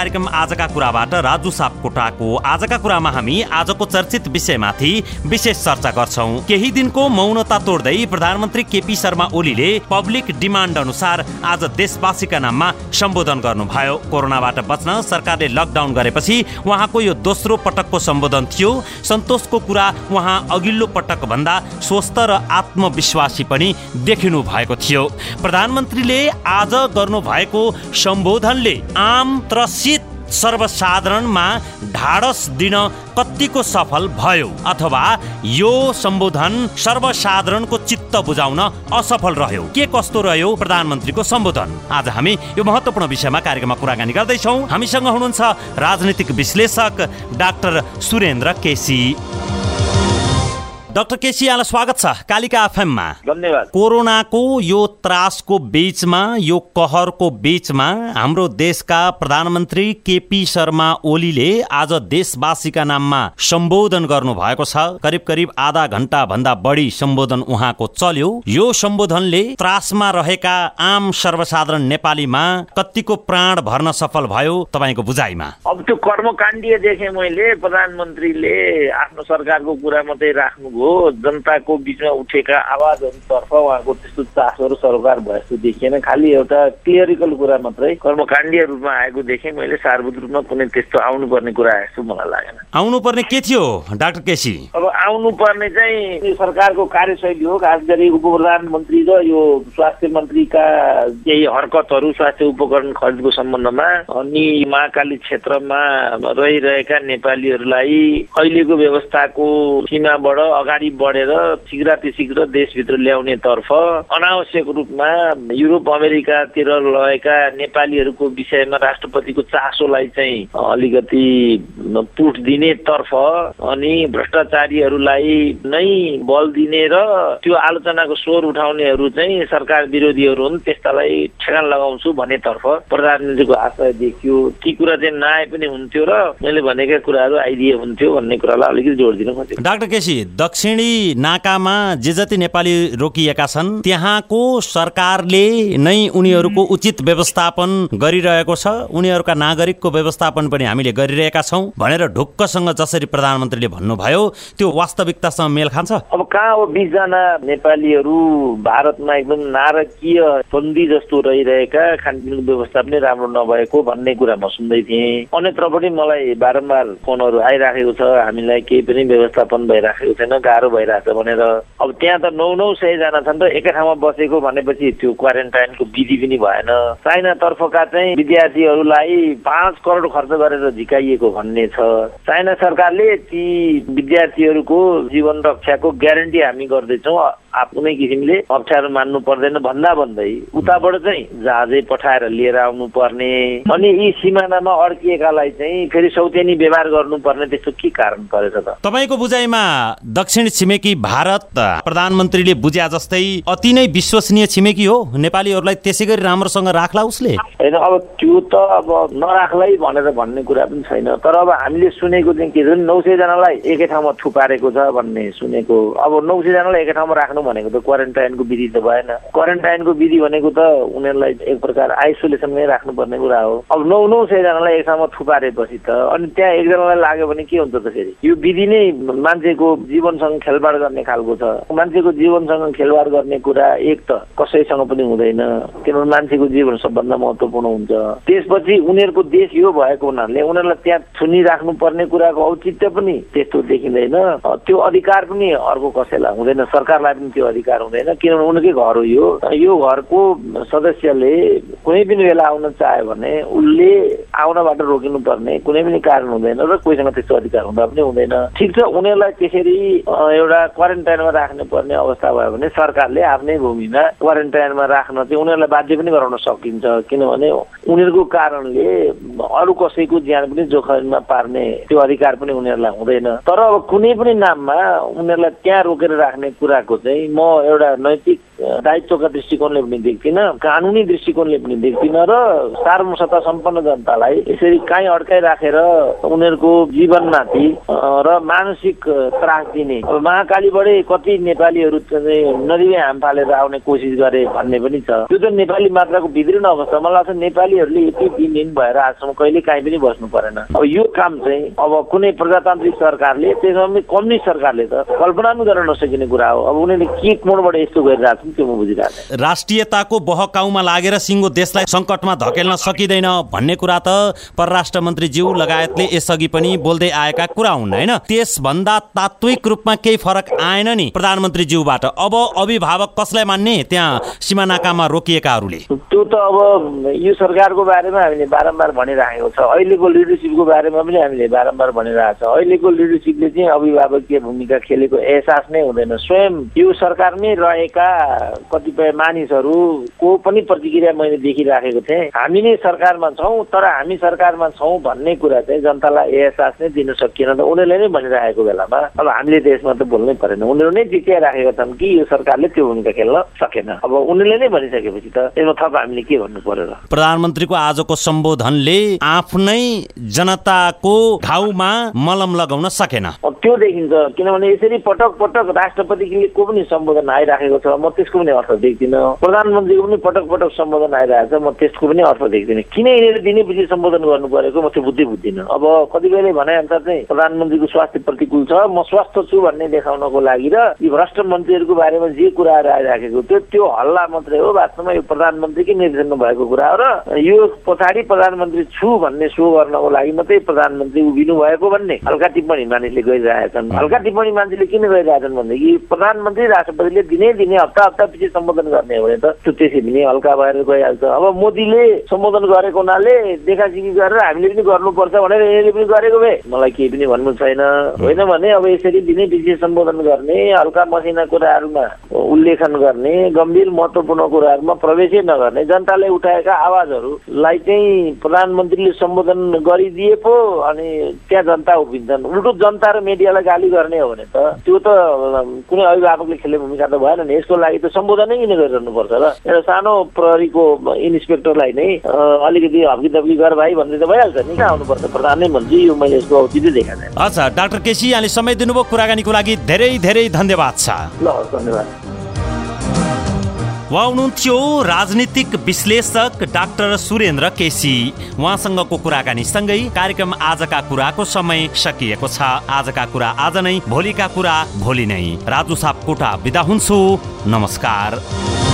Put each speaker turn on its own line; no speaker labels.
कार्यक्रम आजका कुराबाट राजु सापकोटाको आजका कुरामा हामी आजको चर्चित विषयमाथि विशेष चर्चा गर्छौँ। केही दिनको मौनता तोड्दै प्रधानमन्त्री केपी शर्मा ओलीले पब्लिक डिमान्ड अनुसार आज देशवासीका नाममा सम्बोधन गर्नुभयो। कोरोनाबाट बच्न सरकारले लकडाउन गरेपछि उहाँको यो दोस्रो पटकको सम्बोधन थियो। सन्तोषको कुरा उहाँ अघिल्लो पटक भन्दा स्वस्थ र आत्मविश्वासी पनि देखिनु भएको थियो। प्रधानमन्त्रीले आज गर्नुभएको सम्बोधनले आम त्रसित सर्वसाधारणमा ढाडस दिन कतिको सफल भयो अथवा यो सम्बोधन सर्वसाधारणको चित्त बुझाउन असफल रह्यो। के कस्तो रह्यो प्रधानमन्त्रीको सम्बोधन? आज हामी यो महत्त्वपूर्ण विषयमा कार्यक्रममा कुराकानी गर्दैछौँ। हामीसँग हुनुहुन्छ राजनीतिक विश्लेषक डाक्टर सुरेन्द्र केसी। डाक्टर केसी यहाँलाई स्वागत छ कालिका एफएममा।
धन्यवाद।
कोरोनाको यो त्रासको बीचमा यो कहरको बीचमा हाम्रो देशका प्रधानमन्त्री केपी शर्मा ओलीले आज देशवासीका नाममा सम्बोधन गर्नु भएको छ। करिब करिब आधा घन्टा भन्दा बढी सम्बोधन उहाँको चल्यो। यो सम्बोधनले त्रासमा रहेका आम सर्वसाधारण नेपालीमा कतिको प्राण भर्न सफल भयो तपाईँको बुझाइमा?
अब त्यो कर्मकाण्डीय देखेँ मैले प्रधानमन्त्रीले आफ्नो सरकारको कुरा मात्रै राख्नु हो जनताको बिचमा उठेका आवाजहरूतर्फ उहाँको त्यस्तो चासोहरू सरकार भए जस्तो देखिएन। खालि एउटा क्लियरिकल कुरा मात्रै कर्मकाण्डीय रूपमा आएको देखेँ। मैले सार्वजनिक रूपमा कुनै त्यस्तो आउनुपर्ने कुरा आए जस्तो मलाई लागेन।
आउनुपर्ने के थियो डाक्टर केसी?
अब आउनुपर्ने चाहिँ सरकारको कार्यशैली हो। खास गरी उप प्रधानमन्त्री र यो स्वास्थ्य मन्त्रीका केही हरकतहरू स्वास्थ्य उपकरण खरिदको सम्बन्धमा अनि महाकाली क्षेत्रमा रहिरहेका नेपालीहरूलाई अहिलेको व्यवस्थाको सीमाबाट अगाडि बढेर शीघ्रातिशीघ्र देशभित्र ल्याउने तर्फ अनावश्यक रूपमा युरोप अमेरिकातिर लगेका नेपालीहरूको विषयमा राष्ट्रपतिको चासोलाई चाहिँ अलिकति पुट दिने तर्फ अनि भ्रष्टाचारीहरूलाई नै बल दिने र त्यो आलोचनाको स्वर उठाउनेहरू चाहिँ सरकार विरोधीहरू हुन् त्यस्तालाई ठेगान लगाउँछु भन्नेतर्फ प्रधानमन्त्रीको आशय देखियो। ती कुरा चाहिँ नआए पनि हुन्थ्यो र मैले भनेका कुराहरू आइदिए हुन्थ्यो भन्ने कुरालाई अलिकति जोड दिन खोजेँ
डाक्टर केसी दक्षिणी नाकामा जे जति नेपाली रोकिएका छन् त्यहाँको सरकारले नै उनीहरूको उचित व्यवस्थापन गरिरहेको छ। उनीहरूका नागरिकको व्यवस्थापन पनि हामीले गरिरहेका छौँ भनेर ढुक्कसँग जसरी प्रधानमन्त्रीले भन्नुभयो त्यो वास्तविकतासँग मेल खान्छ।
अब कहाँ हो बिसजना नेपालीहरू भारतमा एकदम नारकीय बन्दी जस्तो रहिरहेका खानपिनको व्यवस्था पनि राम्रो नभएको भन्ने कुरा म सुन्दै थिएँ। अन्यत्र पनि मलाई बारम्बार फोनहरू आइराखेको छ हामीलाई केही पनि व्यवस्थापन भइराखेको छैन। गाह्रो भइरहेछ भनेर। अब त्यहाँ त नौ नौ सयजना छन् र एकै ठाउँमा बसेको भनेपछि त्यो क्वारेन्टाइनको विधि पनि भएन। चाइना तर्फका चाहिँ विद्यार्थीहरूलाई पाँच करोड खर्च गरेर झिकाइएको भन्ने छ। चाइना सरकारले ती विद्यार्थीहरूको जीवन रक्षाको ग्यारेन्टी हामी गर्दैछौँ। कुनै किसिमले अप्ठ्यारो मान्नु पर्दैन भन्दा भन्दै उताबाट चाहिँ जहाजै पठाएर लिएर आउनु पर्ने अनि यी सिमानामा अड्किएकालाई चाहिँ फेरि सौतेनी व्यवहार गर्नुपर्ने त्यस्तो के कारण परेछ त?
तपाईँको बुझाइमा दक्षिण छिमेकी भारत प्रधानमन्त्रीले बुझ्या जस्तै अति नै विश्वसनीय छिमेकी हो। नेपालीहरूलाई त्यसै गरी राम्रोसँग राख्ला उसले?
होइन अब त्यो त अब नराख्लै भनेर भन्ने कुरा पनि छैन। तर अब हामीले सुनेको चाहिँ के छ नौ सयजनालाई एकै ठाउँमा थुपारेको छ भन्ने सुनेको। अब नौ सयजनालाई एकै ठाउँमा राख्नु भनेको त क्वारेन्टाइनको विधि त भएन। क्वारेन्टाइनको विधि भनेको त उनीहरूलाई एक प्रकार आइसोलेसनमै राख्नुपर्ने कुरा हो। अब नौ नौ सयजनालाई एक ठाउँमा थुपारेपछि त अनि त्यहाँ एकजनालाई लाग्यो भने के हुन्छ त फेरि? यो विधि नै मान्छेको जीवनसँग खेलबाड गर्ने खालको छ। मान्छेको जीवनसँग खेलबाड गर्ने कुरा एक त कसैसँग पनि हुँदैन किनभने मान्छेको जीवन सबभन्दा महत्त्वपूर्ण हुन्छ। त्यसपछि उनीहरूको देश यो भएको हुनाले उनीहरूलाई त्यहाँ थुनिराख्नु पर्ने कुराको औचित्य पनि त्यस्तो देखिँदैन। त्यो अधिकार पनि अर्को कसैलाई हुँदैन। सरकारलाई पनि त्यो अधिकार हुँदैन किनभने उनकै घर हो यो। यो घरको सदस्यले कुनै पनि बेला आउन चाह्यो भने उसले आउनबाट रोकिनु पर्ने कुनै पनि कारण हुँदैन र कोहीसँग त्यस्तो अधिकार हुँदा पनि हुँदैन। ठिक छ उनीहरूलाई त्यसरी एउटा क्वारेन्टाइनमा राख्नु पर्ने अवस्था भयो भने सरकारले आफ्नै भूमिमा क्वारेन्टाइनमा राख्न चाहिँ उनीहरूलाई बाध्य पनि गराउन सकिन्छ। किनभने उनीहरूको कारणले अरू कसैको ज्यान पनि जोखिममा पार्ने त्यो अधिकार पनि उनीहरूलाई हुँदैन। तर अब कुनै पनि नाममा उनीहरूलाई त्यहाँ रोकेर राख्ने कुराको चाहिँ म एउटा नैतिक दायित्वका दृष्टिकोणले पनि देख्दिनँ कानुनी दृष्टिकोणले पनि देख्दिनँ र सार्वसत्ता सम्पन्न जनतालाई यसरी काहीँ अड्काइराखेर उनीहरूको जीवनमाथि र मानसिक त्रास दिने। महाकालीबाटै कति नेपालीहरू नदीमै हाम फालेर आउने कोसिस गरे भन्ने पनि छ। त्यो त नेपाली मात्राको भित्रिन अवस्था मलाई लाग्छ नेपालीहरूले यति दिनहीन भएर आजसम्म कहिले काहीँ पनि बस्नु परेन। अब यो काम चाहिँ अब कुनै प्रजातान्त्रिक सरकारले त्यसमा कम्युनिस्ट सरकारले त कल्पना पनि गर्न नसकिने कुरा हो। अब उनीहरूले के कोणबाट यस्तो गरिरहेको
राष्ट्रियताको बहकाउमा लागेर सिङ्गो देशलाई सङ्कटमा धकेल्न सकिँदैन भन्ने कुरा त परराष्ट्र मन्त्रीज्यू लगायतले यसअघि पनि बोल्दै आएका कुरा हुन् होइन? त्यसभन्दा तात्विक रूपमा केही फरक आएन नि प्रधानमन्त्रीज्यूबाट। अब अभिभावक कसलाई मान्ने? त्यहाँ सिमानाकामा रोकिएकाहरूले।
त्यो त अब यो सरकारको बारेमा हामीले बारम्बार भनिराखेको छ। अहिलेको लिडरसिपको बारेमा पनि हामीले बारम्बार भनिरहेको छ। अहिलेको लिडरसिपले चाहिँ अभिभावकीय भूमिका खेलेको एहसास नै हुँदैन। स्वयं यो सरकारमै रहेका कतिपय मानिसहरूको पनि प्रतिक्रिया मैले देखिराखेको थिएँ। हामी नै सरकारमा छौँ तर हामी सरकारमा छौँ भन्ने कुरा चाहिँ जनतालाई एहसास नै दिन सकिएन त उनीहरूले नै भनिराखेको बेलामा अब हामीले त यसमा त बोल्नै परेन। उनीहरू नै जित्याइराखेका छन् कि यो सरकारले त्यो भूमिका खेल्न सकेन। अब उनीहरूले नै भनिसकेपछि त यसमा थप हामीले के भन्नु पर्यो र?
प्रधानमन्त्रीको आजको सम्बोधनले आफ्नै जनताको घाउमा मलम लगाउन सकेन।
त्यो देखिन्छ किनभने यसरी पटक पटक राष्ट्रपतिले को पनि सम्बोधन आइराखेको छ। म त्यसको पनि अर्थ देख्दिनँ। प्रधानमन्त्रीको पनि पटक पटक सम्बोधन आइरहेको छ म त्यसको पनि अर्थ देख्दिनँ। किन यिनीहरू दिनेपछि सम्बोधन गर्नु परेको? म त्यो बुद्धि बुझ्दिनँ। अब कतिपयले भने अनुसार चाहिँ प्रधानमन्त्रीको स्वास्थ्य प्रतिकूल छ म स्वस्थ छु भन्ने देखाउनको लागि र यी भ्रष्ट मन्त्रीहरूको बारेमा जे कुराहरू आइराखेको थियो त्यो हल्ला मात्रै हो। वास्तवमा यो प्रधानमन्त्रीकै निर्देशन भएको कुरा हो र यो पछाडि प्रधानमन्त्री छु भन्ने सो गर्नको लागि मात्रै प्रधानमन्त्री उभिनु भएको भन्ने हल्का टिप्पणी मानिसले गरिरहेछन्। हल्का टिप्पणी मान्छेले किन गरिरहेछन् भनेदेखि प्रधानमन्त्री राष्ट्रपतिले दिनै दिने हप्ता हप्ता पछि सम्बोधन गर्ने हो भने त त्यो त्यसै पनि हल्का भएर गइहाल्छ। अब मोदीले सम्बोधन गरेको हुनाले देखासिखी गरेर हामीले पनि गर्नुपर्छ भनेर यिनीहरूले पनि गरेको भए। मलाई केही पनि भन्नु छैन। होइन भने अब यसरी दिनै पछि सम्बोधन गर्ने हल्का मसिना कुराहरूमा उल्लेखन गर्ने गम्भीर महत्त्वपूर्ण कुराहरूमा प्रवेशै नगर्ने जनताले उठाएका आवाजहरूलाई चाहिँ प्रधानमन्त्रीले सम्बोधन गरिदिए पो अनि त्यहाँ जनता उभिन्छन्। उल्टो जनता र मिडियालाई गाली गर्ने हो भने त त्यो त कुनै अभिभावकले खेल्ने भूमिका त भएन नि। यसको लागि त सम्बोधनै किन गरिरहनुपर्छ र एउटा सानो प्रहरीको इन्सपेक्टरलाई नै अलिकति हप्की दप्की गर भाइ भन्ने त भइहाल्छ नि। कहाँ आउनुपर्छ? प्रधानमन्त्री यो मैले यसको औचित्य देखा छैन।
अच्छा डाक्टर केसी यहाँले समय दिनुभयो कुराकानीको लागि धेरै धेरै धन्यवाद छ।
ल धन्यवाद।
उहाँ हुनुहुन्थ्यो राजनीतिक विश्लेषक डाक्टर सुरेन्द्र केसी। उहाँसँगको कुराकानी सँगै कार्यक्रम आजका कुराको समय सकिएको छ। आजका कुरा आज नै भोलिका कुरा भोलि नै। राजु सापकोटा बिदा हुन्छु। नमस्कार।